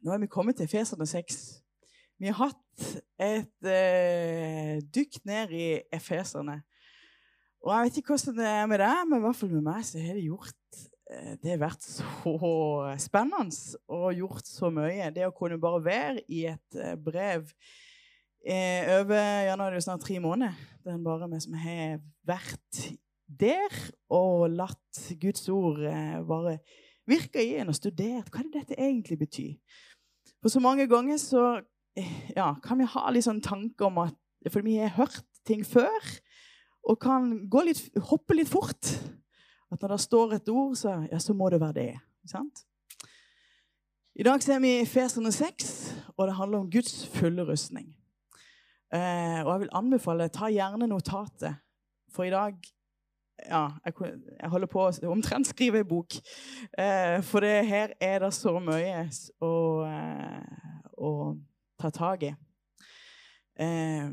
Nå er vi kommet til Efeserne 6. Vi har hatt et eh, dykk ned i Efeserne. Og jeg vet ikke hvordan det er med deg, men i hvert fall med meg så har det gjort eh, Det har vært så spennende og gjort så mye. Det å kunne bare være i et eh, brev eh, over ja, nå er det jo snart tre måneder. Den bare vi som har vært der og latt Guds ord eh, bare virke i en og studert hva er det dette egentlig betyr. For så mange ganger så ja, kan vi ha litt sånn tanke om at For vi har hørt ting før og kan litt, hoppe litt fort. At når det står et ord, så, ja, så må det være det. Sant? I dag ser vi Feserne 6, og det handler om Guds fulle rustning. Eh, og jeg vil anbefale ta gjerne notatet, for i dag ja, jeg, jeg, holder på å omtrent skrive ei bok. Eh, for det, her er det så mye å, eh, å ta tak i. Eh,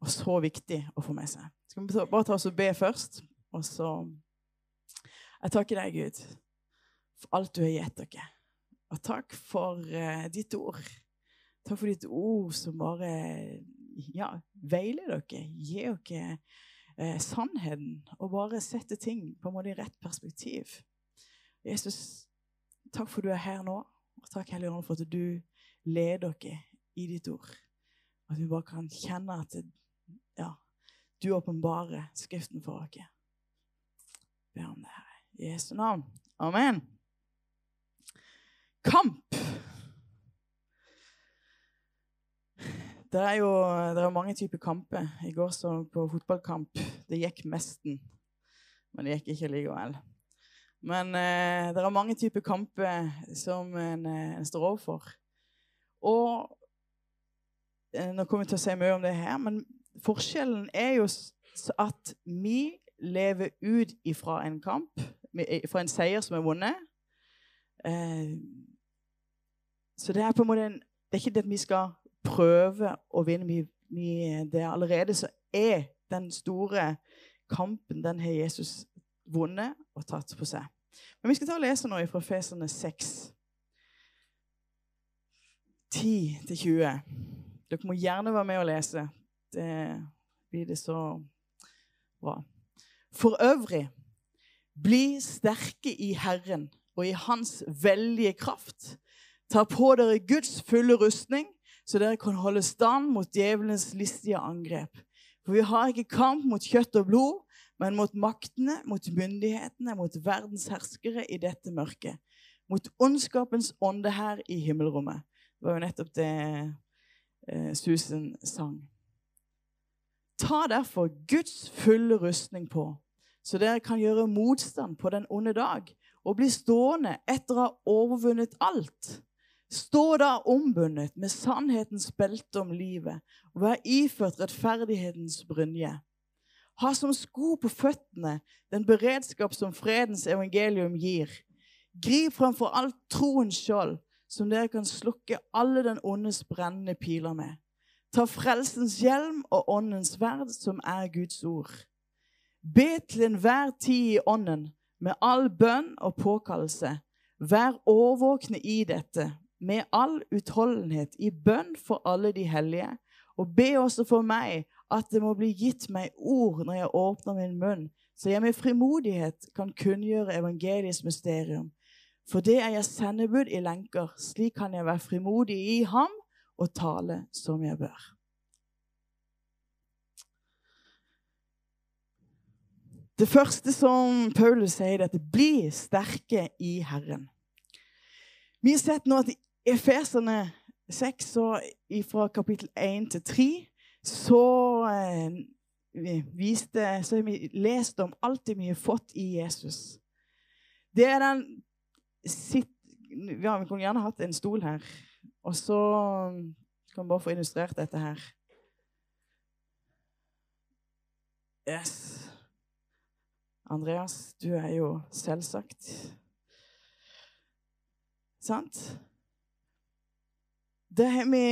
og så viktig å få med seg. Skal vi bare ta oss og be først? Og så Jeg takker deg, Gud, for alt du har gitt dere. Og takk for eh, ditt ord. Takk for ditt ord som bare ja, veiler dere, gir dere eh, sannheten og bare sette ting på en måte i rett perspektiv. Jesus, takk for du er her nå, og takk Hellige Ånd for at du leder dere i ditt ord. At vi bare kan kjenne at ja, du åpenbarer Skriften for oss. Be om det, her. I Jesu navn. Amen. Kamp. Det er jo det er mange typer kamper. I går så på fotballkamp. Det gikk mesten, men det gikk ikke likevel. Men eh, det er mange typer kamper som en, eh, en står overfor. Og eh, Nå kommer vi til å si mye om det her, men forskjellen er jo at vi lever ut ifra en kamp, fra en seier som er vunnet. Eh, så det er på en måte en, det er ikke det at vi skal prøve å vinne. Vi, vi, det er allerede så er den store kampen, den har Jesus vunnet og tatt på seg. Men vi skal ta og lese nå fra Feserne 6, 10-20. Dere må gjerne være med og lese. Det blir det så bra. For øvrig, bli sterke i Herren og i Hans veldige kraft. Ta på dere Guds fulle rustning, så dere kan holde stand mot djevelens listige angrep. For vi har ikke kamp mot kjøtt og blod, men mot maktene, mot myndighetene, mot verdens herskere i dette mørket. Mot ondskapens ånde her i himmelrommet. Det var jo nettopp det eh, Susan sang. Ta derfor Guds fulle rustning på, så dere kan gjøre motstand på den onde dag og bli stående etter å ha overvunnet alt. Stå da ombundet med sannhetens belte om livet og vær iført rettferdighetens brynje. Ha som sko på føttene den beredskap som fredens evangelium gir. Grip framfor alt troens skjold, som dere kan slukke alle den ondes brennende piler med. Ta frelsens hjelm og åndens verd, som er Guds ord. Be til enhver tid i ånden, med all bønn og påkallelse. Vær årvåkne i dette med all utholdenhet i bønn for alle de hellige, og be også for meg at det må bli gitt meg ord når jeg åpner min munn, så jeg med frimodighet kan kunngjøre evangeliets mysterium. For det er jeg sendebud i lenker, slik kan jeg være frimodig i ham og tale som jeg bør. Det første som Paulus sier, er at bli sterke i Herren. Vi har sett nå at i Efeserne 6, så fra kapittel 1 til 3, så eh, viste, så har vi lest om alt det vi har fått i Jesus. Det er den sitt, ja, Vi kunne gjerne hatt en stol her. Og så kan vi bare få illustrert dette her. Yes. Andreas, du er jo selvsagt Sant? Det har vi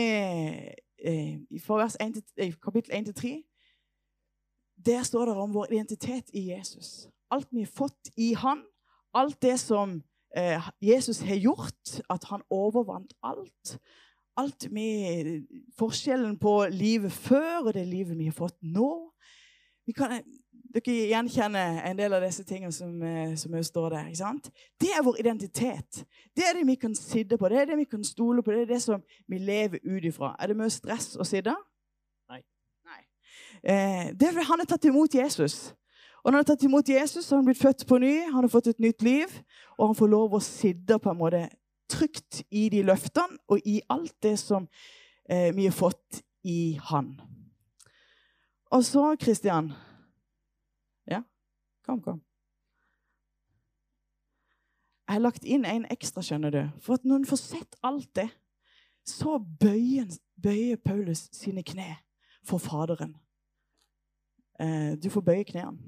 eh, fra vers 1 til, eh, kapittel 1 til 3. Der står det om vår identitet i Jesus. Alt vi har fått i Han, alt det som eh, Jesus har gjort, at han overvant alt. Alt med forskjellen på livet før og det livet vi har fått nå. Vi kan, dere gjenkjenner en del av disse tingene som, eh, som står der. ikke sant? Det er vår identitet. Det er det vi kan sitte på, det er det vi kan stole på. Det er det som vi lever ut ifra. Er det mye stress å sitte? Nei. Nei. Eh, det er fordi han har tatt imot Jesus. Og når han har tatt imot Jesus, har han blitt født på ny, han har fått et nytt liv, og han får lov å sitte på en måte trygt i de løftene og i alt det som eh, vi har fått i han. Og så, Kristian kom, kom. Jeg har lagt inn en ekstra, skjønner du. For at når en får sett alt det, så bøyer, bøyer Paulus sine kne for Faderen. Eh, du får bøye knærne.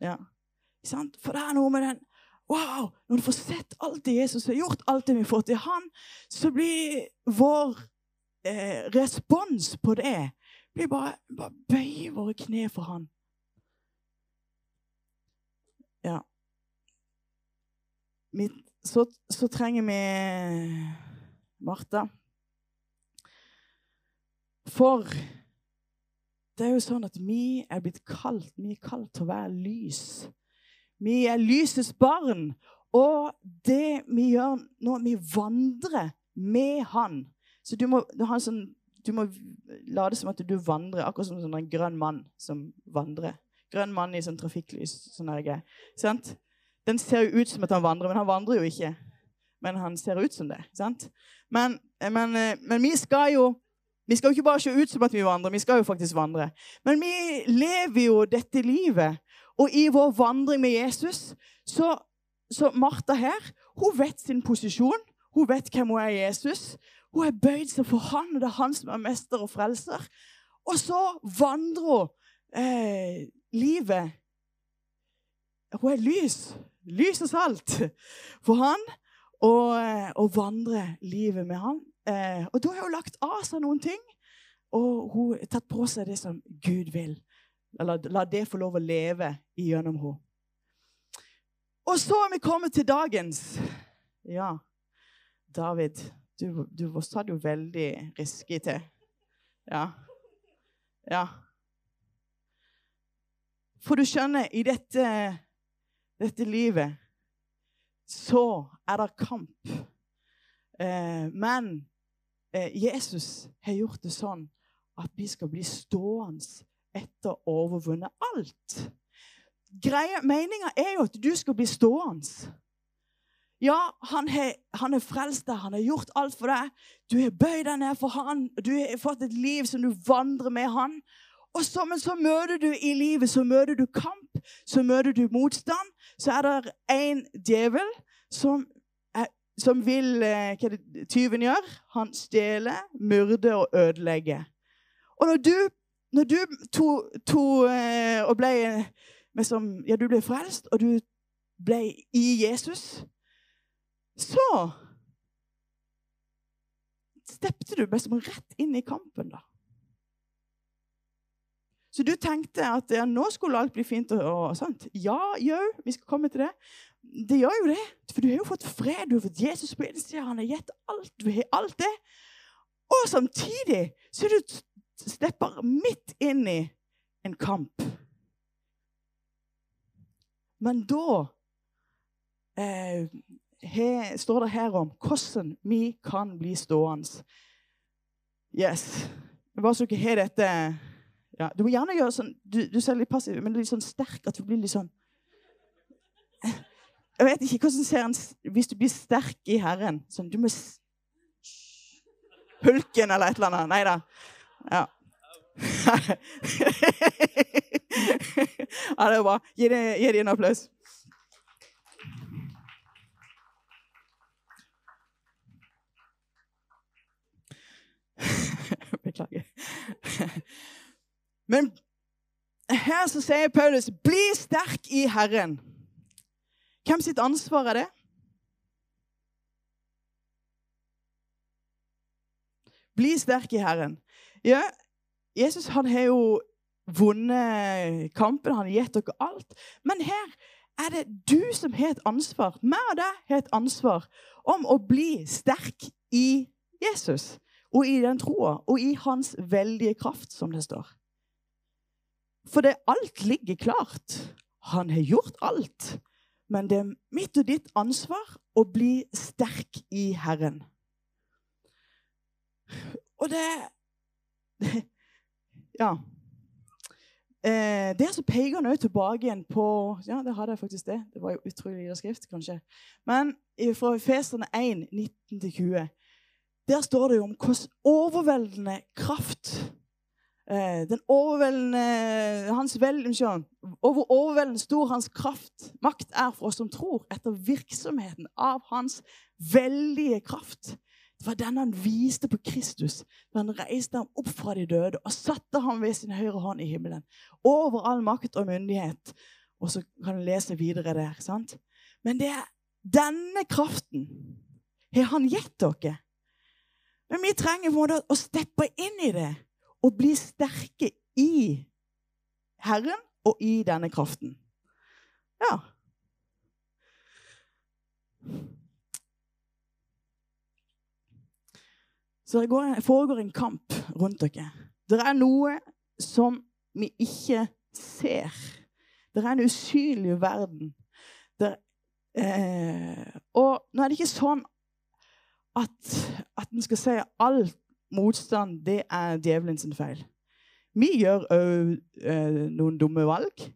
Ja. For det er noe med den Wow! Når du får sett alt det Jesus har gjort, alt det vi får til Han, så blir vår eh, respons på det blir bare, bare bøye våre kne for Han. Ja. Så, så trenger vi Martha. For det er jo sånn at vi er blitt kalt, vi er kalt til å være lys. Vi er lysets barn. Og det vi gjør når vi vandrer med Han Så du må, sånn, du må lade som at du vandrer, akkurat som sånn en grønn mann som vandrer. Grønn mann i sånn trafikklys. sånn her, sant? Den ser jo ut som at han vandrer, men han vandrer jo ikke. Men han ser ut som det. sant? Men, men, eh, men vi skal jo vi skal jo ikke bare se ut som at vi vandrer, vi skal jo faktisk vandre. Men vi lever jo dette livet. Og i vår vandring med Jesus så, så Martha her hun vet sin posisjon. Hun vet hvem hun er i Jesus. Hun er bøyd seg for han, og det er han som er mester og frelser. Og så vandrer hun eh, livet. Hun er lys. Lys og salt for han. Og, vandre livet med han. Eh, og da har hun lagt av seg noen ting, og hun har tatt på seg det som Gud vil. La, la det få lov å leve gjennom henne. Og så er vi kommet til dagens. Ja, David, du, du satt jo veldig risky til. Ja. Ja. For du skjønner, i dette, dette livet så er det kamp. Eh, men Eh, Jesus har gjort det sånn at vi skal bli stående etter å overvunnet alt. Meninga er jo at du skal bli stående. Ja, han har frelst deg, han har gjort alt for deg. Du har bøyd deg ned for han, du har fått et liv som du vandrer med han. Og så, men så møter du i livet så møter du kamp, så møter du motstand. Så er det en djevel som som vil Hva er det tyven gjør? Han stjeler, myrder og ødelegger. Og når du, når du to, to, eh, og ble som, Ja, du ble frelst, og du ble i Jesus, så steppte du liksom rett inn i kampen, da. Så du tenkte at ja, nå skulle alt bli fint og, og sånt. Ja, jau, vi skal komme til det. Det gjør jo det. For du har jo fått fred, du har fått Jesus på innsida, han har gitt alt. Du har alt det. Og samtidig så du stepper midt inn i en kamp. Men da eh, he, står det her om hvordan vi kan bli stående. Yes. Bare så dere har dette ja, Du må gjerne gjøre sånn Du, du ser litt passiv, men litt sånn sterk at du blir litt sånn jeg vet ikke hvordan ser en Hvis du blir sterk i Herren sånn, Du må Hulken eller et eller annet. Nei da. Ja. ja, det er bra. Gi dem en applaus. Beklager. Men her så sier Paulus 'bli sterk i Herren'. Hvem sitt ansvar er det? Bli sterk i Herren. Ja, Jesus han har jo vunnet kampen, han har gitt dere alt. Men her er det du som har et ansvar, meg og deg har et ansvar, om å bli sterk i Jesus og i den troa og i hans veldige kraft, som det står. For det alt ligger klart. Han har gjort alt. Men det er mitt og ditt ansvar å bli sterk i Herren. Og det Ja. Eh, der så peker han òg tilbake igjen på Ja, det hadde jeg faktisk det. Det var jo utrolig lite skrift, kanskje. Men fra Feserne 1, 19-20, der står det jo om hvordan overveldende kraft den overveldende hans vel, Over overveldende stor hans kraft, makt, er for oss som tror, etter virksomheten av hans veldige kraft. Det var den han viste på Kristus da han reiste ham opp fra de døde og satte ham ved sin høyre hånd i himmelen. Over all makt og myndighet. Og så kan du lese videre der. sant? Men det er denne kraften har han gitt dere. Men vi trenger å steppe inn i det å bli sterke i Herren og i denne kraften. Ja. Så det foregår en kamp rundt dere. Det er noe som vi ikke ser. Det er en usynlig verden. Det, eh, og nå er det ikke sånn at, at en skal si alt motstand, det er djevelens feil. Vi gjør òg eh, noen dumme valg.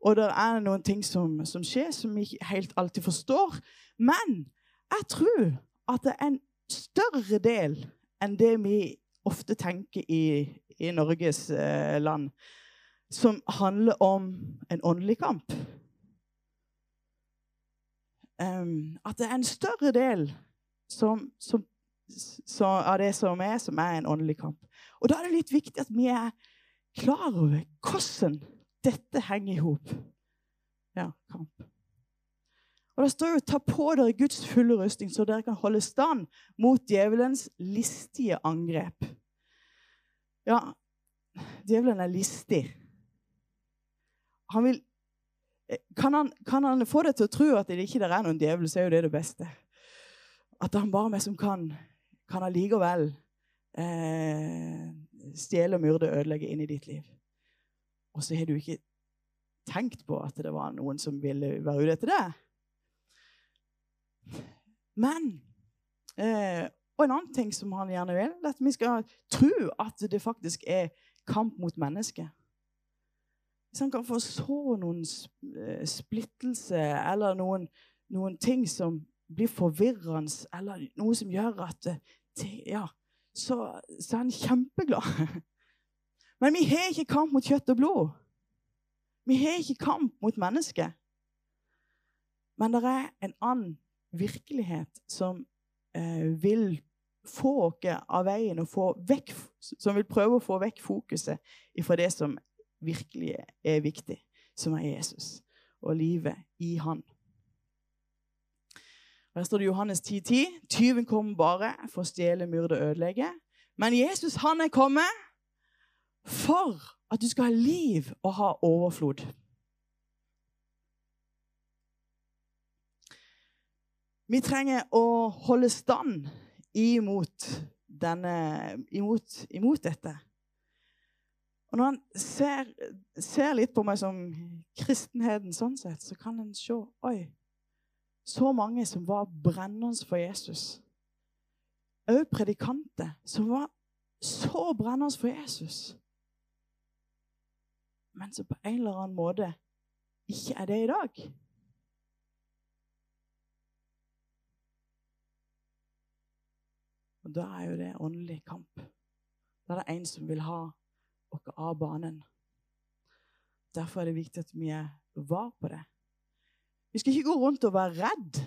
Og det er noen ting som, som, skjer som vi ikke helt alltid forstår. Men jeg tror at det er en større del enn det vi ofte tenker i, i Norges eh, land, som handler om en åndelig kamp. Um, at det er en større del som, som så, av det som er, som er en åndelig kamp. Og da er det litt viktig at vi er klar over hvordan dette henger i hop. Ja, kamp. Og Det står jo 'ta på dere Guds fulle rustning, så dere kan holde stand mot djevelens listige angrep'. Ja, djevelen er listig. Han vil kan han, kan han, få deg til å tro at det ikke er noen djevel, så er jo det det beste. At han bare med som kan kan allikevel eh, stjele, myrde, ødelegge inn i ditt liv. Og så har du ikke tenkt på at det var noen som ville være ute etter det. Men eh, Og en annen ting som han gjerne vil, er at vi skal tro at det faktisk er kamp mot mennesket. Hvis han kan få så noen eh, splittelse eller noen, noen ting som blir forvirrende, eller noe som gjør at eh, ja, så, så er han kjempeglad. Men vi har ikke kamp mot kjøtt og blod. Vi har ikke kamp mot mennesket. Men det er en annen virkelighet som eh, vil få oss av veien, og vekk, som vil prøve å få vekk fokuset fra det som virkelig er viktig, som er Jesus og livet i Han. Her står det Johannes 10,10. 10. Tyven kommer bare for å stjele, myrde og ødelegge. Men Jesus han er kommet for at du skal ha liv og ha overflod. Vi trenger å holde stand imot, denne, imot, imot dette. Og når han ser, ser, litt på meg som kristenheten sånn sett, så kan en se Oi, så mange som var brennende for Jesus. Òg predikanter som var så brennende for Jesus. Men som på en eller annen måte ikke er det i dag. Og Da er jo det åndelig kamp. Da er det en som vil ha oss av banen. Derfor er det viktig at vi er var på det. Vi skal ikke gå rundt og være redd,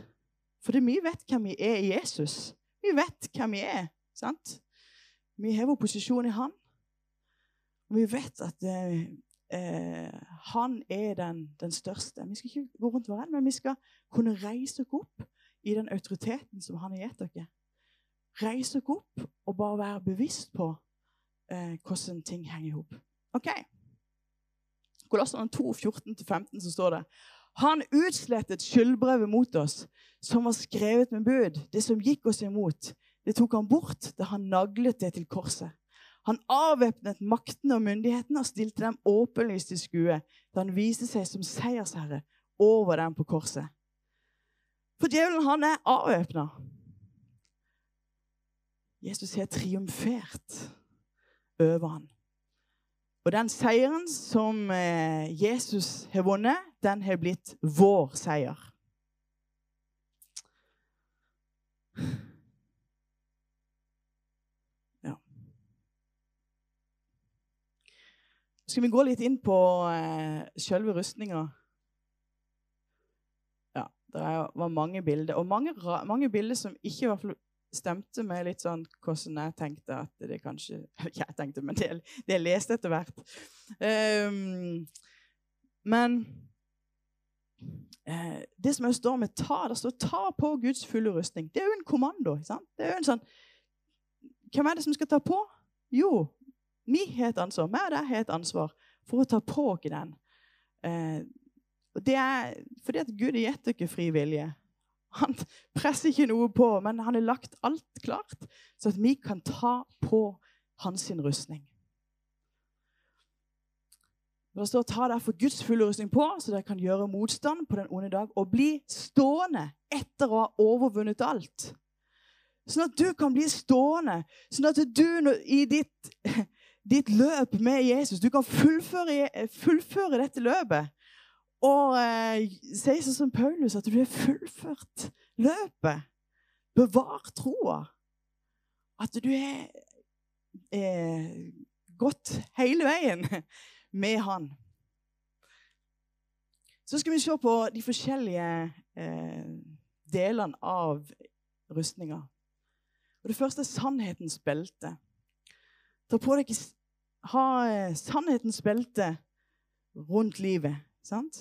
for vi vet hvem vi er i Jesus. Vi vet hvem vi er. sant? Vi har vår posisjon i Han. Og vi vet at eh, eh, Han er den, den, største. Vi skal ikke gå rundt og være redd, men vi skal kunne reise oss opp i den autoriteten som Han har gitt dere. Reise oss opp og bare være bevisst på eh, hvordan ting henger i hop. OK. Kolossene 2, 14-15, så står det Han utslettet skyldbrevet mot oss, som var skrevet med bud. Det som gikk oss imot, det tok han bort da han naglet det til korset. Han avvæpnet maktene og myndighetene og stilte dem åpenlyst til skue da han viste seg som seiersherre over dem på korset. For djevelen, han er avvæpna. Jesus har triumfert over han. Og den seieren som eh, Jesus har vunnet, den har blitt vår seier. Ja. Skal vi gå litt inn på eh, selve rustninga? Ja, det var mange bilder. Og mange, mange bilder som ikke var stemte med litt sånn hvordan jeg tenkte at det kanskje Ikke jeg tenkte, men det, det jeg leste etter hvert. Um, men det som står med 'ta', det står 'ta på Guds fulle rustning'. Det er jo en kommando. Det er jo en sånn Hvem er det som skal ta på? Jo, vi har et ansvar. Vi og deg har et ansvar for å ta på oss den. Uh, og det er fordi at Gud har gitt dere fri vilje. Han presser ikke noe på, men han har lagt alt klart, så at vi kan ta på hans rustning. Det står 'ta derfor Guds fulle rustning på', så dere kan gjøre motstand på den onde dag og bli stående etter å ha overvunnet alt. Sånn at du kan bli stående, sånn at du i ditt, ditt løp med Jesus du kan fullføre, fullføre dette løpet og eh, si sånn som Paulus, at du har fullført løpet. Bevar troa. At du har eh, gått hele veien med han. Så skal vi se på de forskjellige eh, delene av rustninga. Det første er sannhetens belte. Ta på deg ha eh, sannhetens belte rundt livet. Sant?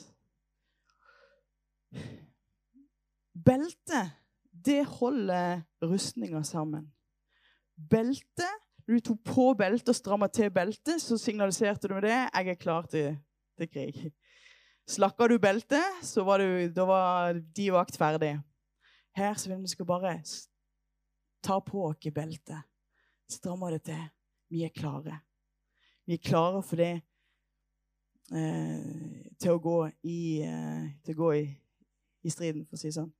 Belte, det holder rustninga sammen. Belte Når du tok på beltet og stramma til beltet, så signaliserte du med det jeg er klar til, til krig. Slakka du beltet, så var, du, da var de vakt ferdig. Her så vil vi skal bare ta på oss beltet. Stramme det til. Vi er klare. Vi er klare for det eh, til å gå i, eh, til å gå i i striden, for å si det sånn.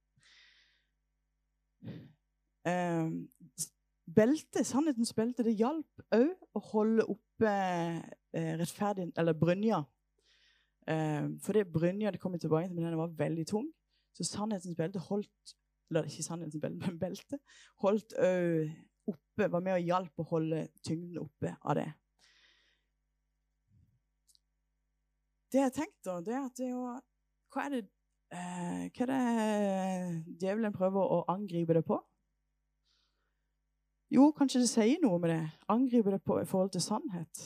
Eh, belte, Sannhetens belte det hjalp òg å holde oppe eh, eller brynja. Eh, for det brynja det kom tilbake til, men den var veldig tung. Så sannhetens belte holdt eller ikke sannhetens belte, men belte, holdt òg oppe, var med og hjalp å holde tyngden oppe av det. Det jeg har tenkt, da, det er at det er jo Hva er det eh, hva er det djevelen prøver å angripe det på? Jo, kanskje det sier noe med det. Angriper det på i forhold til sannhet.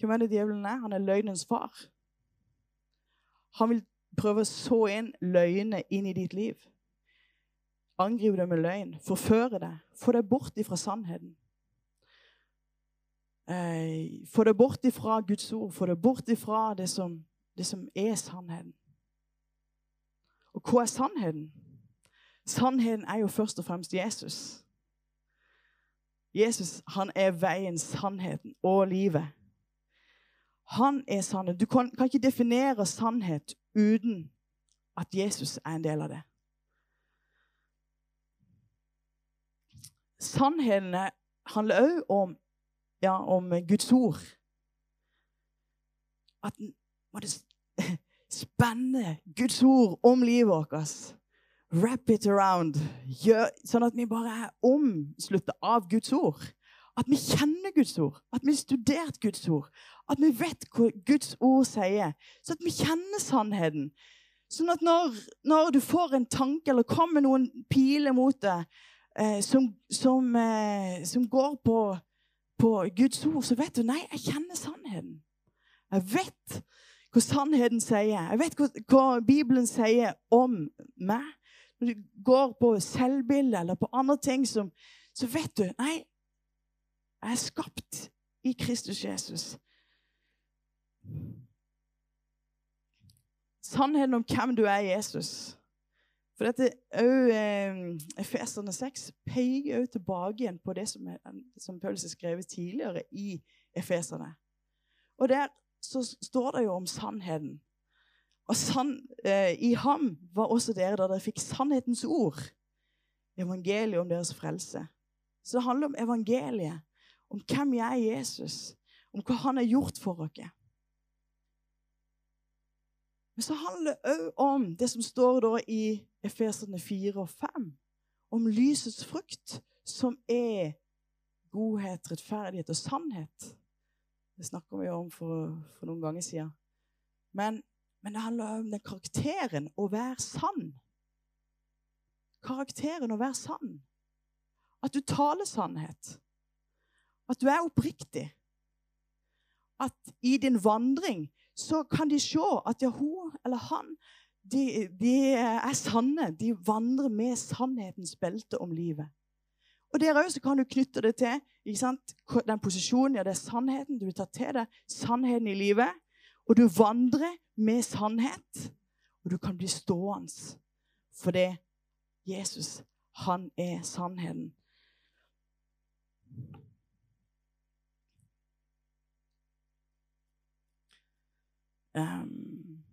Hvem er det djevelen er? Han er løgnens far. Han vil prøve å så inn løgne inn i ditt liv. Angripe det med løgn. Forføre det. Få deg bort ifra sannheten. Eh, få deg bort ifra Guds ord. Få deg bort ifra det som, det som er sannheten. Og hva er sannheten? Sannheten er jo først og fremst Jesus. Jesus han er veien, sannheten og livet. Han er sannhet. Du kan, kan ikke definere sannhet uten at Jesus er en del av det. Sannheten handler òg om, ja, om Guds ord. At spenne Guds ord om livet vårt. Wrap it around. Gjør, sånn at vi bare er omslutta av Guds ord. At vi kjenner Guds ord, at vi har studert Guds ord. At vi vet hva Guds ord sier. Sånn at vi kjenner sannheten. Sånn at når, når du får en tanke eller kommer noen piler mot deg eh, som, som, eh, som, går på, på Guds ord, så vet du nei, jeg kjenner sannheten. Jeg vet hva sannheten sier. Jeg vet hva, hva Bibelen sier om meg. Når du går på selvbilde eller på andre ting, som, så vet du Nei, jeg er skapt i Kristus Jesus. Sannheten om hvem du er, Jesus. For dette òg eh, Efeserne 6 peker òg tilbake igjen på det som, er, som Paulus har skrevet tidligere i Efeserne. Og der så står det jo om sannheten. Og sann, eh, i ham var også dere da dere fikk sannhetens ord. Evangeliet om deres frelse. Så det handler om evangeliet, om hvem jeg er Jesus, om hva han har gjort for dere. Men så handler det òg om det som står da i Efeserne 4 og 5, om lysets frukt, som er godhet, rettferdighet og sannhet. Det snakker vi om for, for noen ganger siden. Men, men, det handler om den karakteren å være sann. Karakteren å være sann. At du taler sannhet. At du er oppriktig. At i din vandring så kan de se at ja, hun eller han de, de er sanne. De vandrer med sannhetens belte om livet. Og der òg kan du knytte det til den posisjonen. Ja, det er sannheten. Du vil ta til deg sannheten i livet. Og du vandrer med sannhet. Og du kan bli stående fordi Jesus, han er sannheten. Um,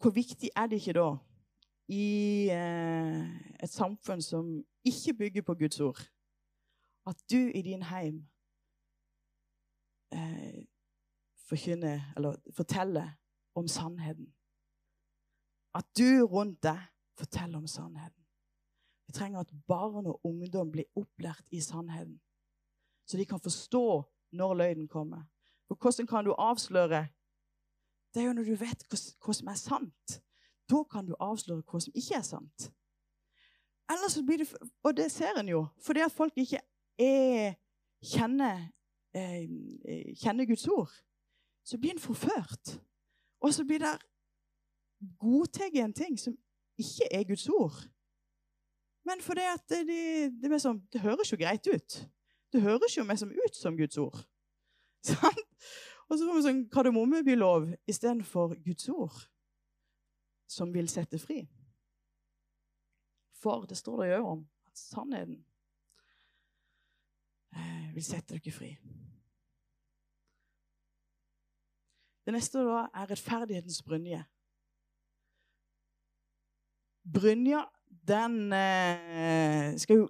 hvor viktig er det ikke da i uh, et samfunn som ikke bygger på Guds ord, at du i din heim eh, forkynner, eller fortelle om sannheten. At du rundt deg forteller om sannheten. Vi trenger at barn og ungdom blir opplært i sannheten, så de kan forstå når løgnen kommer. For hvordan kan du avsløre? Det er jo når du vet hva som er sant. Da kan du avsløre hva som ikke er sant. Ellers blir det, Og det ser en jo, fordi at folk ikke er, kjenner, eh, kjenner Guds ord. Så blir en forført. Og så blir det godtatt en ting som ikke er Guds ord. Men fordi at det, det, det, sånn, det høres jo greit ut. Det høres jo mest ut som Guds ord. Sånn? Og så får vi sånn kardemommebylov istedenfor Guds ord som vil sette fri. For det står det jo om at sannheten eh, vil sette dere fri. Det neste da er rettferdighetens brynje. Brynja den eh, skal jo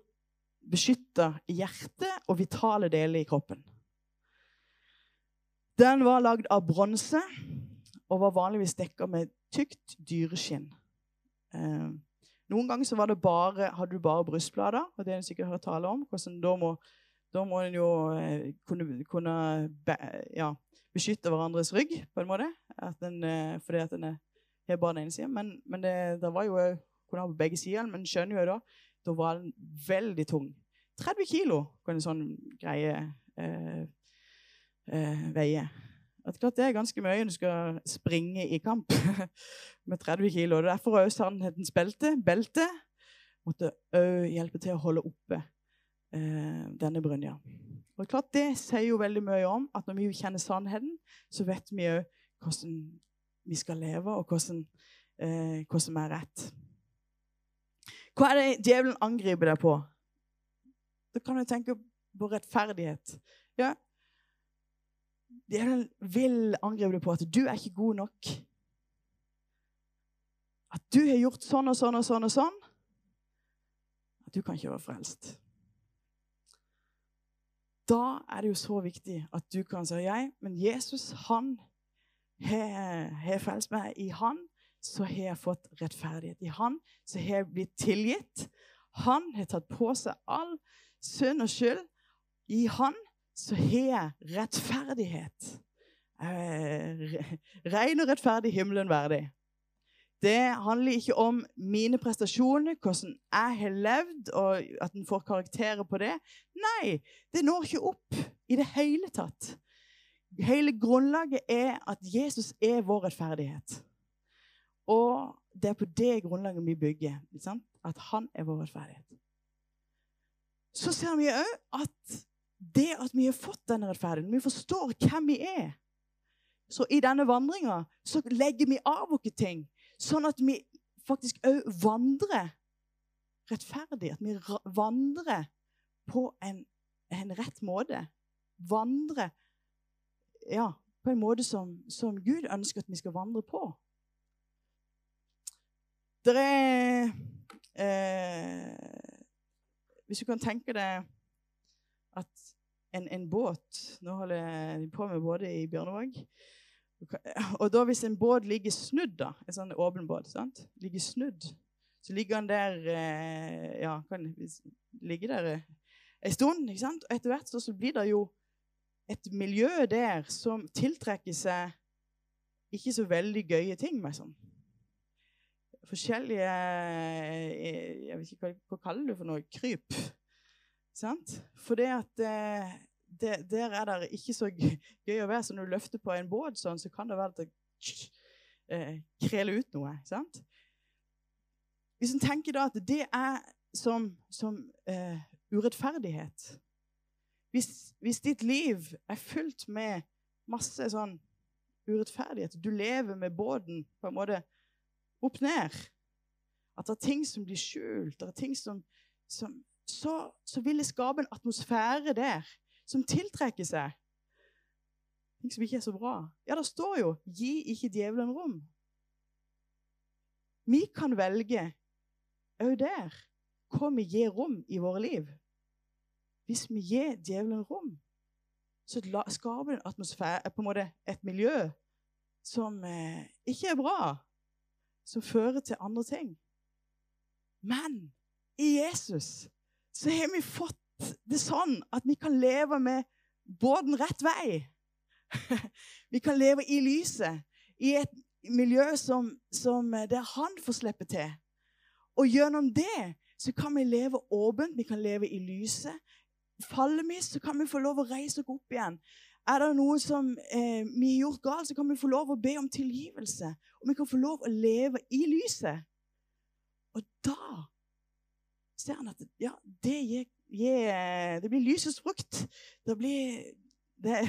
beskytte hjertet og vitale deler i kroppen. Den var lagd av bronse og var vanligvis dekka med tykt dyreskinn. Eh, noen ganger bare, hadde du bare brystblader, og det er en sikkert hørt tale om. hvordan Da må, da må en jo eh, kunne, kunne ja, beskytte hverandres rygg, på en måte. At den, eh, fordi at en har bare den ene sida. Men, men det, det, var jo kunne ha på begge sider. Men skjønner jo da da var den veldig tung. 30 kilo kan en sånn greie eh, eh, veie. At klart Det er ganske mye når du skal springe i kamp med 30 kilo. Det er også sannhetens belte, belte måtte òg hjelpe til å holde oppe eh, denne brynja. Og klart Det sier jo veldig mye om at når vi kjenner sannheten, så vet vi òg hvordan vi skal leve, og hvordan, eh, hva som er rett. Hva er det djevelen angriper deg på? Da kan du tenke på rettferdighet. Ja, Djevelen vil angripe deg på at du er ikke god nok. At du har gjort sånn og sånn og sånn og sånn. At du kan ikke være frelst. Da er det jo så viktig at du kan si jeg, men Jesus han har frelst meg. I han så har jeg fått rettferdighet. I han så har jeg blitt tilgitt. Han har tatt på seg all synd og skyld. I han så har jeg rettferdighet. Eh, ren og rettferdig himmelen verdig. Det handler ikke om mine prestasjoner, hvordan jeg har levd, og at en får karakterer på det. Nei, det når ikke opp i det hele tatt. Hele grunnlaget er at Jesus er vår rettferdighet. Og det er på det grunnlaget vi bygger. At han er vår rettferdighet. Så ser vi òg at det at vi har fått denne rettferdigheten, vi forstår hvem vi er, Så i denne vandringa legger vi av oss ting, sånn at vi faktisk òg vandrer rettferdig. At vi vandrer på en, en rett måte. Vandrer ja, på en måte som, som Gud ønsker at vi skal vandre på. Det er eh, Hvis du kan tenke deg at en, en båt Nå holder de på med både i Bjørnevåg. Og da hvis en båt ligger snudd, da, en sånn åpen båt, sant? ligger snudd, så ligger den der eh, Ja, kan ligge der en eh, stund. ikke sant? Og etter hvert så, blir det jo et miljø der som tiltrekker seg ikke så veldig gøye ting. med sånn forskjellige eh, Jeg vet ikke hva, hva kaller du for noe? Kryp. Sant? For det at det, der er det ikke så gøy å være. Så når du løfter på en båt, sånn, så kan det være at det eh, kreler ut noe. sant? Hvis en tenker da at det er som, som uh, urettferdighet hvis, hvis, ditt liv er fylt med masse sånn urettferdighet Du lever med båten på en måte opp ned. At det er ting som blir skjult. det er ting som, som så, så, vil det skape en atmosfære der som tiltrekker seg ting som ikke er så bra. Ja, det står jo 'gi ikke djevelen rom'. Vi kan velge òg der hva vi gir rom i våre liv. Hvis vi gir djevelen rom, så skaper det en atmosfære, måte et miljø som eh, ikke er bra som fører til andre ting. Men i Jesus så har vi fått det sånn at vi kan leve med båten rett vei. vi kan leve i lyset, i et miljø som, som der han får slippe til. Og gjennom det så kan vi leve åpent, vi kan leve i lyset. Faller vi, så kan vi få lov å reise oss opp igjen. Er det noe som eh, vi har gjort galt, så kan vi få lov å be om tilgivelse. Og vi kan få lov å leve i lyset. Og da ser han at ja, det, gir, gir, det blir lysets frukt. Det blir det,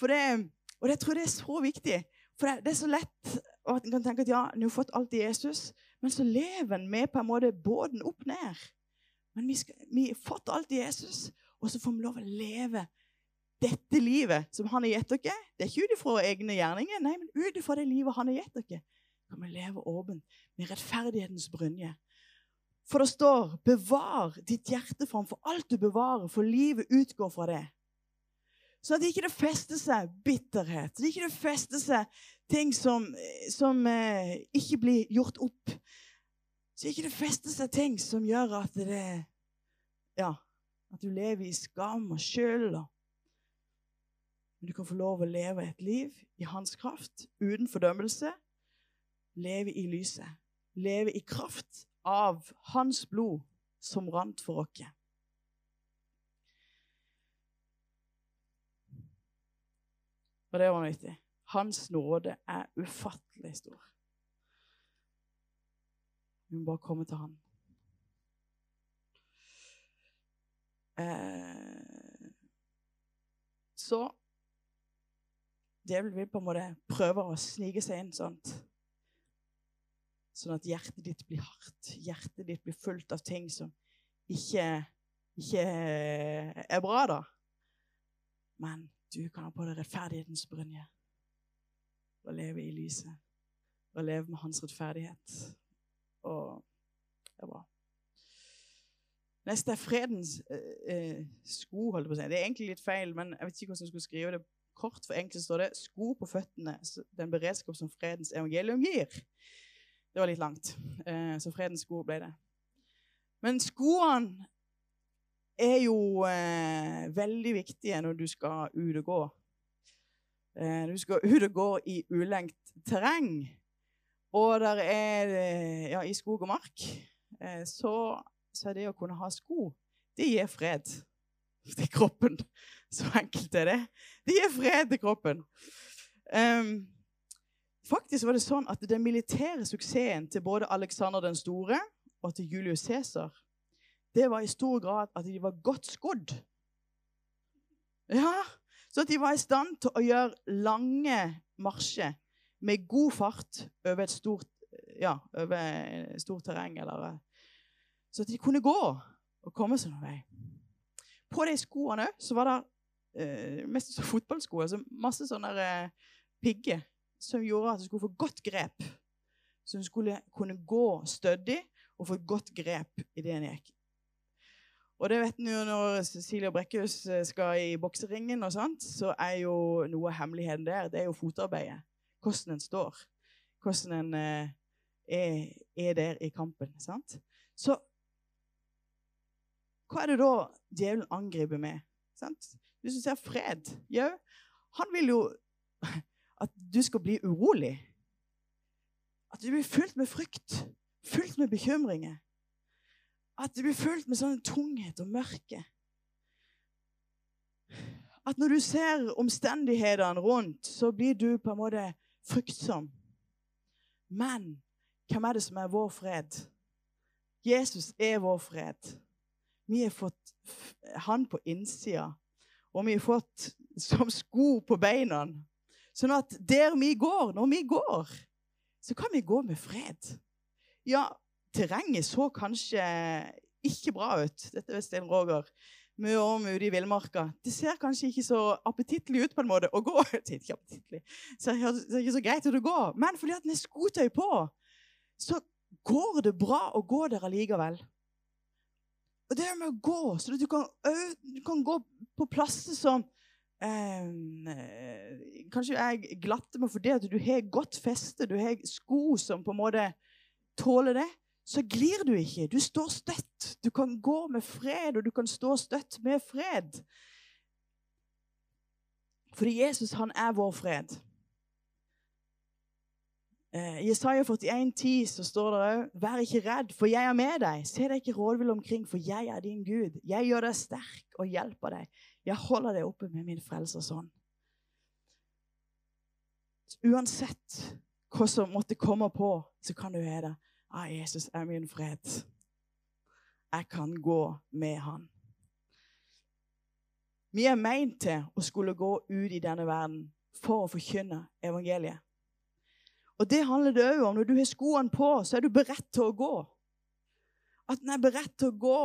det, Og jeg tror det er så viktig. For det, det er så lett at en kan tenke at ja, en har fått alt i Jesus, men så lever en med på en måte båten opp ned. Men vi, vi har fått alt i Jesus, og så får vi lov å leve dette livet som han har gitt dere, det er ikke ut ifra egne gjerninger, nei, men ut ifra det livet han har gitt dere, kan vi leve åpent med rettferdighetens brynje. For det står 'bevar ditt hjerte framfor alt du bevarer', for livet utgår fra det. Sånn at ikke det fester seg bitterhet, så ikke det fester seg ting som, som eh, ikke blir gjort opp. Så ikke det fester seg ting som gjør at det Ja, at du lever i skam og skyld men du kan få lov å leve et liv i hans kraft, uten fordømmelse. Leve i lyset. Leve i kraft av hans blod som rant for oss. Og det var vanvittig. Hans nåde er ufattelig stor. Vi må bare komme til han. Eh, så Djevelen vil på en måte prøve å snike seg inn sånt. Sånn at hjertet ditt blir hardt. Hjertet ditt blir fullt av ting som ikke, ikke er bra, da. Men du kan ha på deg rettferdighetens brynje og leve i lyset. Og leve med hans rettferdighet. Og det er bra. Neste er fredens eh, eh sko. holdt på å si. Det er egentlig litt feil, men jeg vet ikke hvordan jeg skulle skrive det Kort for enkelt står det 'sko på føttene', den beredskap som fredens evangelium gir. Det var litt langt, eh, så fredens sko ble det. Men skoene er jo eh, veldig viktige når du skal ut og gå. Eh, du skal ut og gå i ulengt terreng. Og der er ja, i skog og mark, så, så er det å kunne ha sko, det gir fred til kroppen. Så enkelt er det. Det gir fred til kroppen. Um, faktisk var det sånn at Den militære suksessen til både Alexander den store og til Julius Cæsar det var i stor grad at de var godt skodd. Ja, Så at de var i stand til å gjøre lange marsjer med god fart over et stort, ja, over et terreng. Eller, så at de kunne gå og komme seg noen vei. På de skoene var det eh, mest fotballsko. Altså masse sånne eh, pigger som gjorde at hun skulle få godt grep. Så hun skulle kunne gå stødig og få et godt grep i det en gikk. Og det vet en jo når Cecilie Brekkhus eh, skal i bokseringen, og sånt, så er jo noe av hemmeligheten der det er jo fotarbeidet. Hvordan en står. Hvordan en eh, er, er, der i kampen. sant? Så hva er det da djevelen angriper med? Sant? Hvis du ser fred jau, Han vil jo du skal bli urolig. At du blir fylt med frykt, fylt med bekymringer. At du blir fylt med sånn tunghet og mørke. At når du ser omstendighetene rundt, så blir du på en måte fryktsom. Men hvem er det som er vår fred? Jesus er vår fred. Vi har fått han på innsida, og vi har fått som sko på beina. Sånn at der vi går, når vi går, så kan vi gå med fred. Ja, terrenget så kanskje ikke bra ut. Dette er Sten Roger. Mye om ute i villmarka. Det ser kanskje ikke så appetittlig ut på en måte å gå. Det ikke appetittlig. Det ser ikke så greit ut å gå. Men fordi at den er skotøy på, så går det bra å gå der allikevel. Og det med å gå, så du kan, du kan gå på plasser som eh, Kanskje jeg glatte for fordi at du har godt feste, du har sko som på en måte tåler det. Så glir du ikke. Du står støtt. Du kan gå med fred, og du kan stå støtt med fred. Fordi Jesus, han er vår fred. Eh, I Jesaja 41, 10 så står det òg Vær ikke redd, for jeg er med deg. Se deg ikke rådvill omkring, for jeg er din Gud. Jeg gjør deg sterk og hjelper deg. Jeg holder deg oppe med min frelsers hånd. Uansett hva som måtte komme på, så kan du høre ah, Jesus er min fred. Jeg kan gå med han. Vi er meint til å skulle gå ut i denne verden for å forkynne evangeliet. Og det handler det òg om. Når du har skoene på, så er du beredt til å gå. At en er beredt til å gå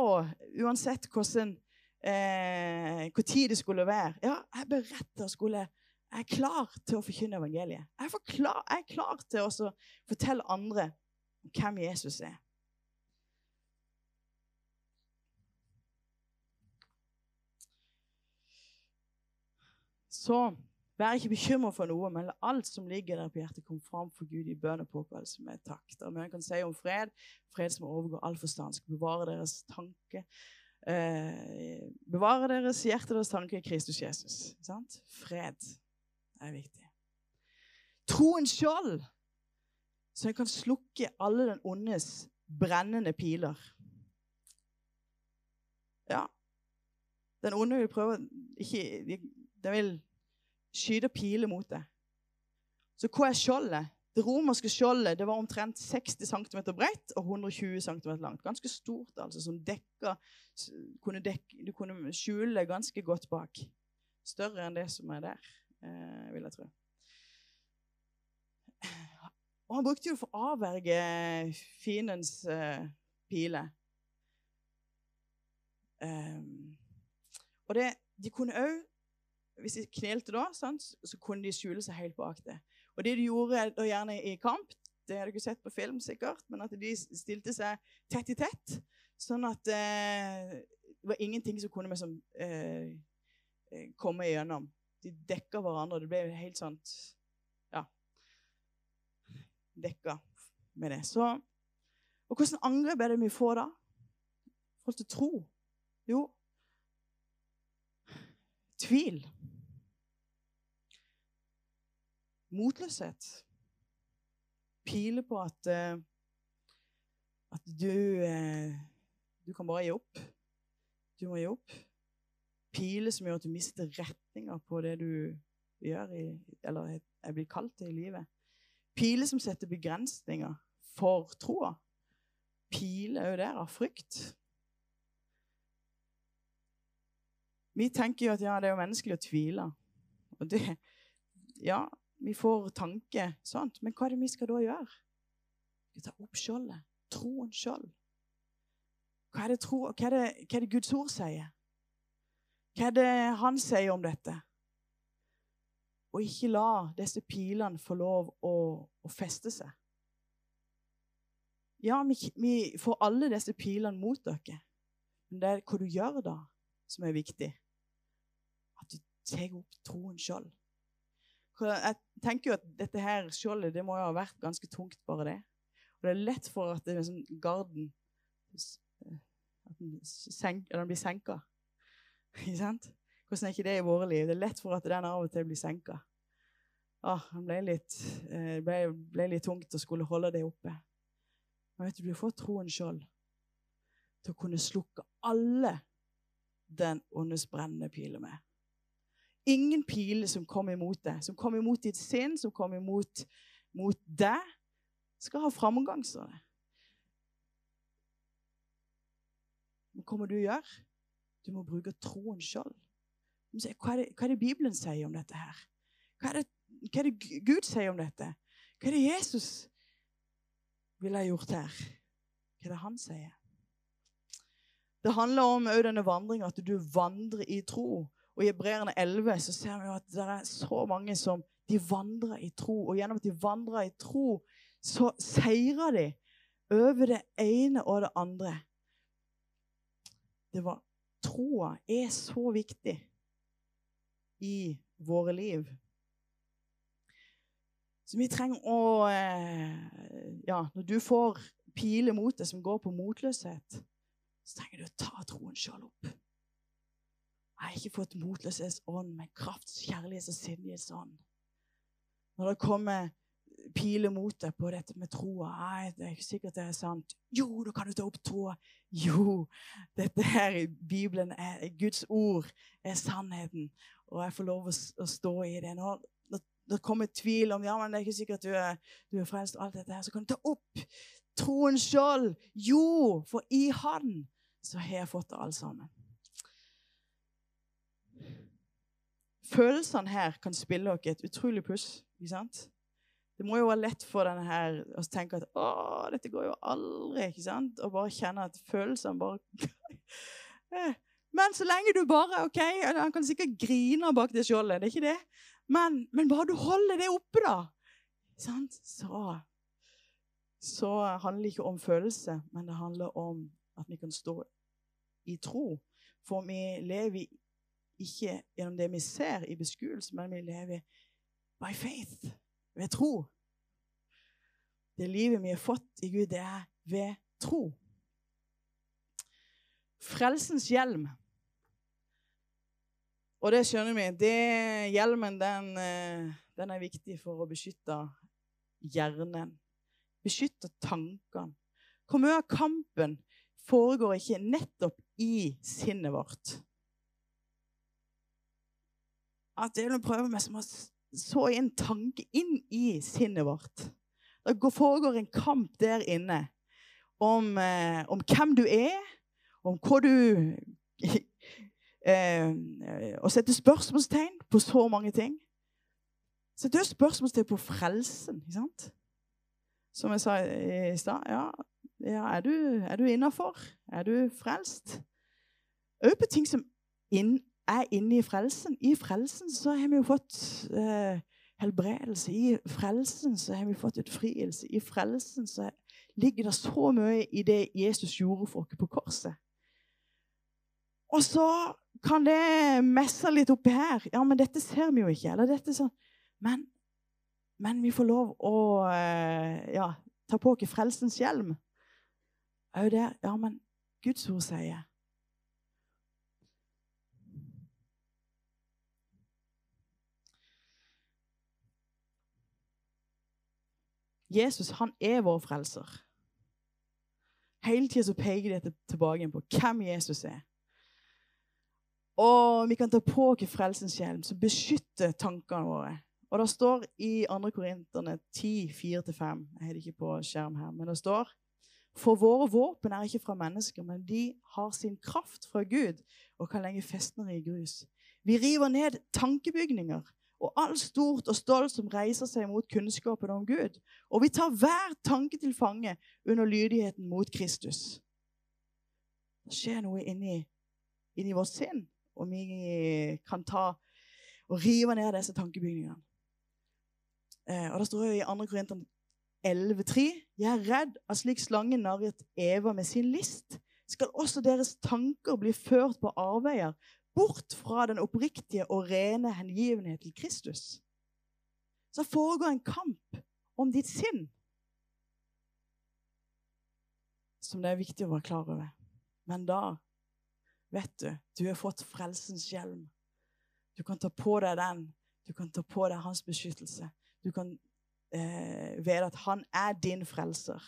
uansett hvordan, eh, hvor tid det skulle være. Ja, jeg er beredt til å skulle Jeg er klar til å forkynne evangeliet. Jeg er, klar, jeg er klar til å fortelle andre hvem Jesus er. Så Vær ikke bekymret for noe, men alt som ligger der på hjertet, komme fram for Gud i bønn og påkallelse med. Det vi kan si om fred, fred som overgår all forstand, skal bevare deres tanke. Eh, bevare deres hjerte deres tanke i Kristus Jesus. Sant? Fred er viktig. Troen skjold, så en kan slukke alle den ondes brennende piler. Ja. Den onde vil prøve ikke Den vil skyte piler mot det. Så hva er skjoldet? Det romerske skjoldet det var omtrent 60 cm bredt og 120 cm langt. Ganske stort, altså, som dekka kunne dekke, Du kunne skjule ganske godt bak. Større enn det som er der, eh, vil jeg tro. Og han brukte det for å avverge fiendens eh, piler. Um, og det, de kunne òg hvis de knelte da, sant, så kunne de skjule seg helt bak det. Og det de gjorde da gjerne i kamp, det har ikke sett på film, sikkert, men at de stilte seg tett i tett, sånn at eh, det var ingenting som kunne liksom, eh, komme igjennom. De dekka hverandre. Det ble helt sånn Ja. Dekka med det. Så, og hvordan angrep er det vi får da? Folk til tro? Jo, tvil. Motløshet. Piler på at, uh, at du uh, Du kan bare gi opp. Du må gi opp. Piler som gjør at du mister retninga på det du gjør, i, eller er blitt kalt til i livet. Piler som setter begrensninger for troa. Er jo der av frykt. Vi tenker jo at ja, det er jo menneskelig å tvile. Og det, ja, vi får tanke, sånt. men hva er det vi skal da gjøre? Vi skal ta opp skjoldet. Troens skjold. Hva tro, hva, hva er det Guds ord sier? Hva er det han sier om dette? Og ikke la disse pilene få lov å, å feste seg. Ja, vi, vi, får alle disse pilene mot dere. Men det er hva du gjør da, som er viktig. At du tar opp troen skjold. Jeg tenker jo at dette her skjoldet det må jo ha vært ganske tungt, bare det. Og det er lett for at det er sånn garden at den, senk, den blir senka. Ikke sant? Hvordan er ikke det i våre liv? Det er lett for at den av og til blir senka. Ah, det ble litt, eh, ble, ble litt tungt å skulle holde det oppe. Men vet du, du får troen skjold til å kunne slukke alle den åndes brennende piler med. Ingen piler som kommer imot deg, som kommer imot ditt sinn, som kommer imot mot deg, skal ha framgang, står det. Hva må du gjøre? Du må bruke troen sjøl. Hva, hva er det Bibelen sier om dette her? Hva er, det, hva er det Gud sier om dette? Hva er det Jesus ville ha gjort her? Hva er det han sier? Det handler om denne vandringa, at du vandrer i tro. Og I Hebreerne 11 så ser vi at det er så mange som de vandrer i tro. Og gjennom at de vandrer i tro, så seirer de over det ene og det andre. Det var Troa er så viktig i våre liv. Så vi trenger å eh, Ja, når du får piler mot deg som går på motløshet, så trenger du å ta troen sjøl opp. Jeg har ikke fått motløshetsånd, men krafts, kjærlighets- og sindighetsånd. Når det kommer piler mot deg på dette med troa det er ikke sikkert det er sant. Jo, da kan du ta opp troa. Jo, dette her i Bibelen er Guds ord er sannheten, og jeg får lov å, stå i det. Når, det kommer tvil om ja, men det er ikke sikkert du er, du er frelst, alt dette her, så kan du ta opp troen sjøl. Jo, for i Han så har jeg fått det alt sammen. Følelsene her kan spille dere et utrolig puss. ikke sant? Det må jo være lett for denne her å tenke at å, dette går jo aldri. ikke sant? Og bare kjenne at følelsene bare eh. Men så lenge du bare ok, Han kan sikkert grine bak det skjoldet, det er ikke det. Men, men bare du holder det oppe, da, sant? så så handler det ikke om følelse, men det handler om at vi kan stå i tro. For vi lever ikke gjennom det vi ser i beskuelse, men vi lever by faith, ved tro. Det livet vi har fått i Gud, det er ved tro. Frelsens hjelm. Og det skjønner vi. Det, hjelmen den, eh, den, er viktig for å beskytte hjernen. Beskytte tankene. Hvor mye av kampen foregår ikke nettopp i sinnet vårt? At djevelen prøver med som å så en tanke inn i sinnet vårt. Det foregår en kamp der inne om, eh, om hvem du er, om hva du eh, Å sette spørsmålstegn på så mange ting. Sette spørsmålstegn på frelsen, ikke sant? Som jeg sa i stad. Ja, ja, er du, er du innafor? Er du frelst? Òg på ting som inn, er inne i frelsen. I frelsen så har vi jo fått eh, helbredelse. I frelsen så har vi fått utfrielse. I frelsen så ligger det så mye i det Jesus gjorde for oss på korset. Og så kan det messe litt oppi her. Ja, men dette ser vi jo ikke. Eller dette sånn. Men, men vi får lov å eh, ja, ta på oss frelsens hjelm. Òg der. Ja, men Guds ord sier Jesus han er vår frelser. Hele tida peker dette tilbake på hvem Jesus er. Og vi kan ta på oss frelsens hjelm, som beskytter tankene våre. Og det står i 2. Korinterne 10, 4-5 Jeg har det ikke på skjerm her, men det står For våre våpen er ikke fra mennesker, men de har sin kraft fra Gud og kan legge festner i grus. Vi river ned tankebygninger og alt stort og stolt som reiser seg mot kunnskapen om Gud. Og vi tar hver tanke til fange under lydigheten mot Kristus. Det skjer noe inni, inni vårt sinn, og vi kan ta og rive ned disse tankebygningene. Eh, og Det står jo i 2. Korinther 11,3.: Jeg er redd at slik slangen narret Eva med sin list, skal også deres tanker bli ført på avveier bort fra den oppriktige og rene hengivenhet til Kristus. Så foregår en kamp om ditt sinn som det er viktig å være klar over. Men da vet du du har fått frelsens hjelm. Du kan ta på deg den. Du kan ta på deg hans beskyttelse. Du kan eh, vite at han er din frelser.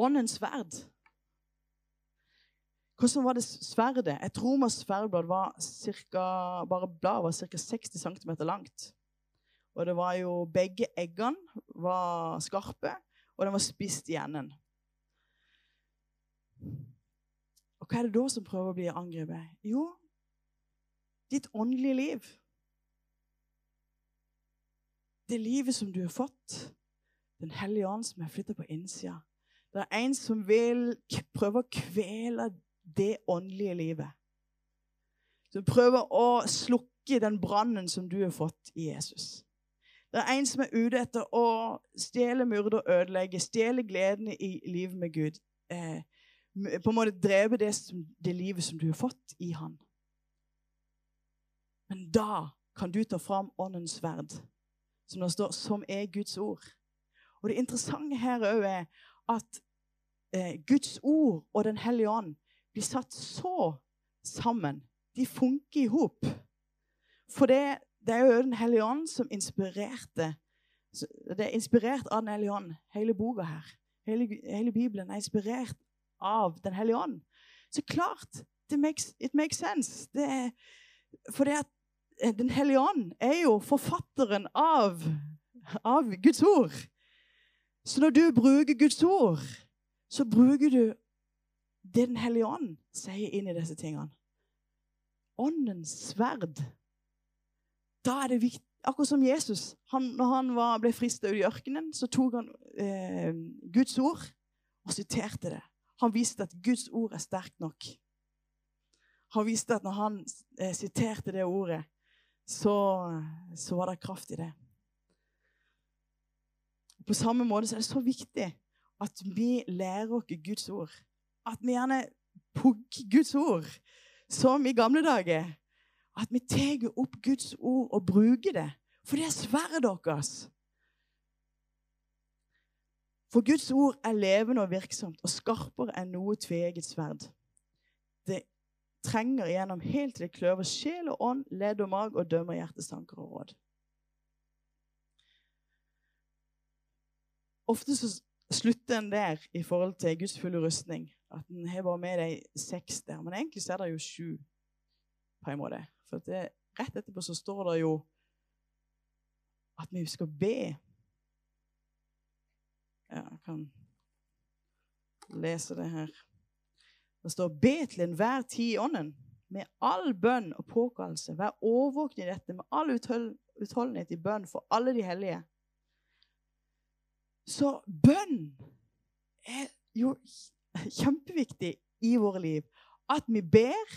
Åndens sverd. Hvordan var det sverdet? Et romersk sverdblad var cirka, bare blad var ca. 60 cm langt. Og det var jo Begge eggene var skarpe, og den var spist i enden. Og hva er det da som prøver å bli angrepet? Jo, ditt åndelige liv. Det livet som du har fått. Den hellige ånd som er flytta på innsida. Det er en som vil prøve å kvele det åndelige livet. Som prøver å slukke den brannen som du har fått i Jesus. Det er en som er ute etter å stjele, myrde og ødelegge. Stjele gleden i livet med Gud. Eh, på en måte drepe det, det, livet som du har fått i Han. Men da kan du ta fram Åndens sverd, som det står, som er Guds ord. Og Det interessante her òg er at eh, Guds ord og Den hellige ånd blir satt så sammen. De funker i hop. For det, det, er jo Den hellige ånd som inspirerte Det er inspirert av Den hellige ånd, hele boka her. Hele, hele Bibelen er inspirert av Den hellige ånd. Så klart det makes, It makes sense. Det for det at eh, Den hellige ånd er jo forfatteren av, av Guds ord. Så når du bruker Guds ord, så bruker du det Den hellige ånd sier inn i disse tingene. Åndens sverd. Da er det viktig Akkurat som Jesus. Han, når han var, ble frista ut i ørkenen, så tok han eh, Guds ord og siterte det. Han viste at Guds ord er sterkt nok. Han viste at når han eh, siterte det ordet, så, så var det kraft i det. På samme måte er det så viktig at vi lærer oss Guds ord. At vi gjerne pugger Guds ord, som i gamle dager. At vi tar opp Guds ord og bruker det. For det er sverdet deres. For Guds ord er levende og virksomt og skarpere enn noe tveegget sverd. Det trenger igjennom helt til det kløver sjel og ånd, ledd og mag og dømmer hjertets tanker og råd. Ofte så slutter en der i forhold til Guds fulle rustning. At en har bare med de seks der. Men egentlig så er det jo sju, på en måte. For det, rett etterpå så står det jo at vi skal be. Ja, jeg kan lese det her. Det står 'Be til enhver tid i ånden', med all bønn og påkallelse. Vær årvåken i dette med all utholdenhet i bønn for alle de hellige. Så bønn er jo kjempeviktig i våre liv. At vi ber,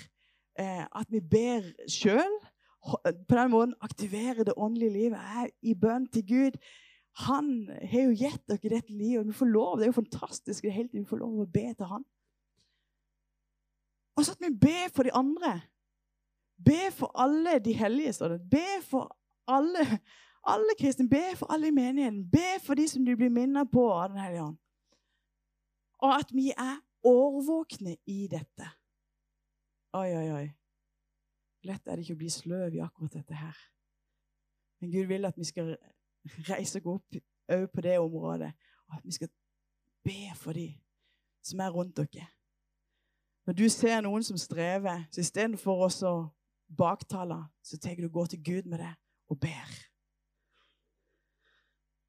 eh, at vi ber sjøl. På den måten aktiverer det åndelige livet. Er i bønn til Gud. Han har jo gitt dere dette livet. og Vi får lov, Det er jo fantastisk det hele tiden vi får lov å be til Han. Og så at vi ber for de andre. Be for alle de hellige. står det. Be for alle alle kristne. Be for alle i menigheten. Be for de som du blir minnet på av Den hellige ånd. Og at vi er årvåkne i dette. Oi, oi, oi. Lett er det ikke å bli sløv i akkurat dette her. Men Gud vil at vi skal reise oss opp òg på det området, og at vi skal be for de som er rundt dere. Når du ser noen som strever, så istedenfor å baktale, så tar du gå til Gud med det og ber.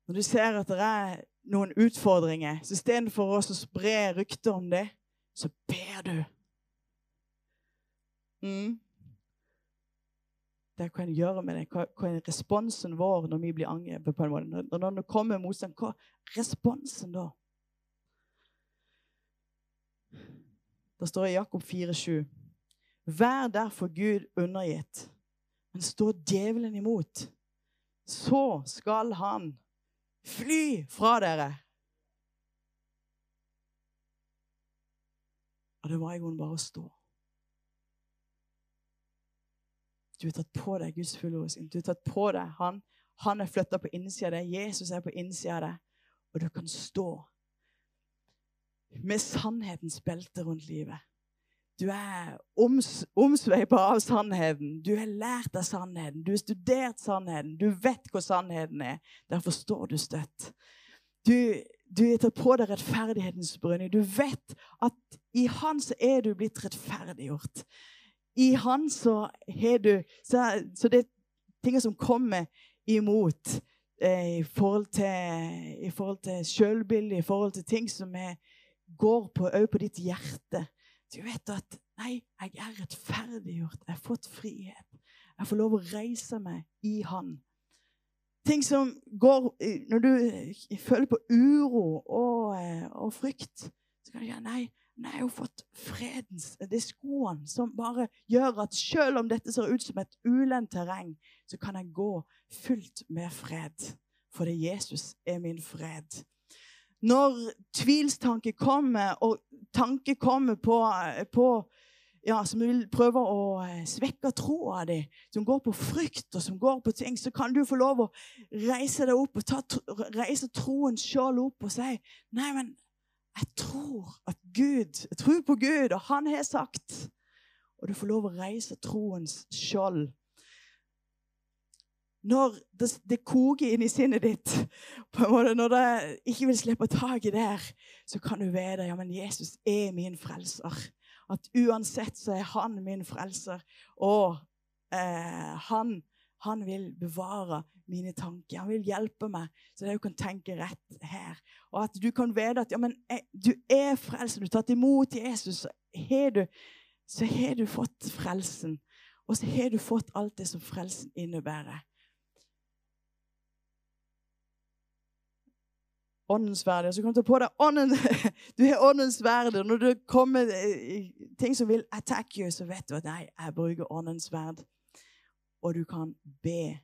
Når du ser at det er noen utfordringer, så istedenfor å spre rykter om det, så ber du. Mm. Det kan gjøre med det. Hva, hva er responsen vår når vi blir angrepet? på en måte? Når, når det kommer motstand, hva er responsen da? Det står i Jakob 4,7.: Vær derfor Gud undergitt, men stå djevelen imot. Så skal han fly fra dere. Og det var i grunnen bare å stå. Du har tatt på deg Guds fulle fullrustning. Du har tatt på deg Han. Han er flytta på innsida av deg. Jesus er på innsida av deg. Og du kan stå med sannhetens belte rundt livet. Du er oms, omsveipa av sannheten. Du har lært av sannheten. Du har studert sannheten. Du vet hvor sannheten er. Derfor står du støtt. Du, du har tatt på deg rettferdighetens brynje. Du vet at i Han så er du blitt rettferdiggjort. I Han så har du Så, så det er ting som kommer imot eh, i forhold til, i forhold til sjølbildet, i forhold til ting som er, går på, på ditt hjerte. Du vet at Nei, jeg er rettferdiggjort. Jeg har fått frihet. Jeg får lov å reise meg i Han. Ting som går Når du føler på uro og, eh, og frykt, så kan du si nei, Men jeg har fått fredens Det er skoene som bare gjør at selv om dette ser ut som et ulendt terreng, så kan jeg gå fullt med fred. Fordi Jesus er min fred. Når tvilstanke kommer, og tanke kommer på, på ja, som vil prøve å eh, svekke troa di, som går på frykt og som går på ting, så kan du få lov å reise deg opp og ta, reise troen sjøl opp og si Nei, men jeg tror at Gud Jeg tror på Gud, og Han har sagt. Og du får lov å reise troens skjold når det, det, koker inn i sinnet ditt, på en måte, når det ikke vil slippe tak i der, så kan du vite ja, men Jesus er min frelser. At uansett så er han min frelser. Og eh, han, han, vil bevare mine tanker. Han vil hjelpe meg så jeg kan tenke rett her. Og at du kan vite at ja, men, eh, du er frelser. Du har tatt imot Jesus. Så har du, så har du fått frelsen. Og så har du fått alt det som frelsen innebærer. Åndens verde. Så kom du på deg ånden. Du har åndens verde. Når det kommer eh, ting som vil attack you, så vet du at nei, jeg bruker åndens sverd. Og du kan be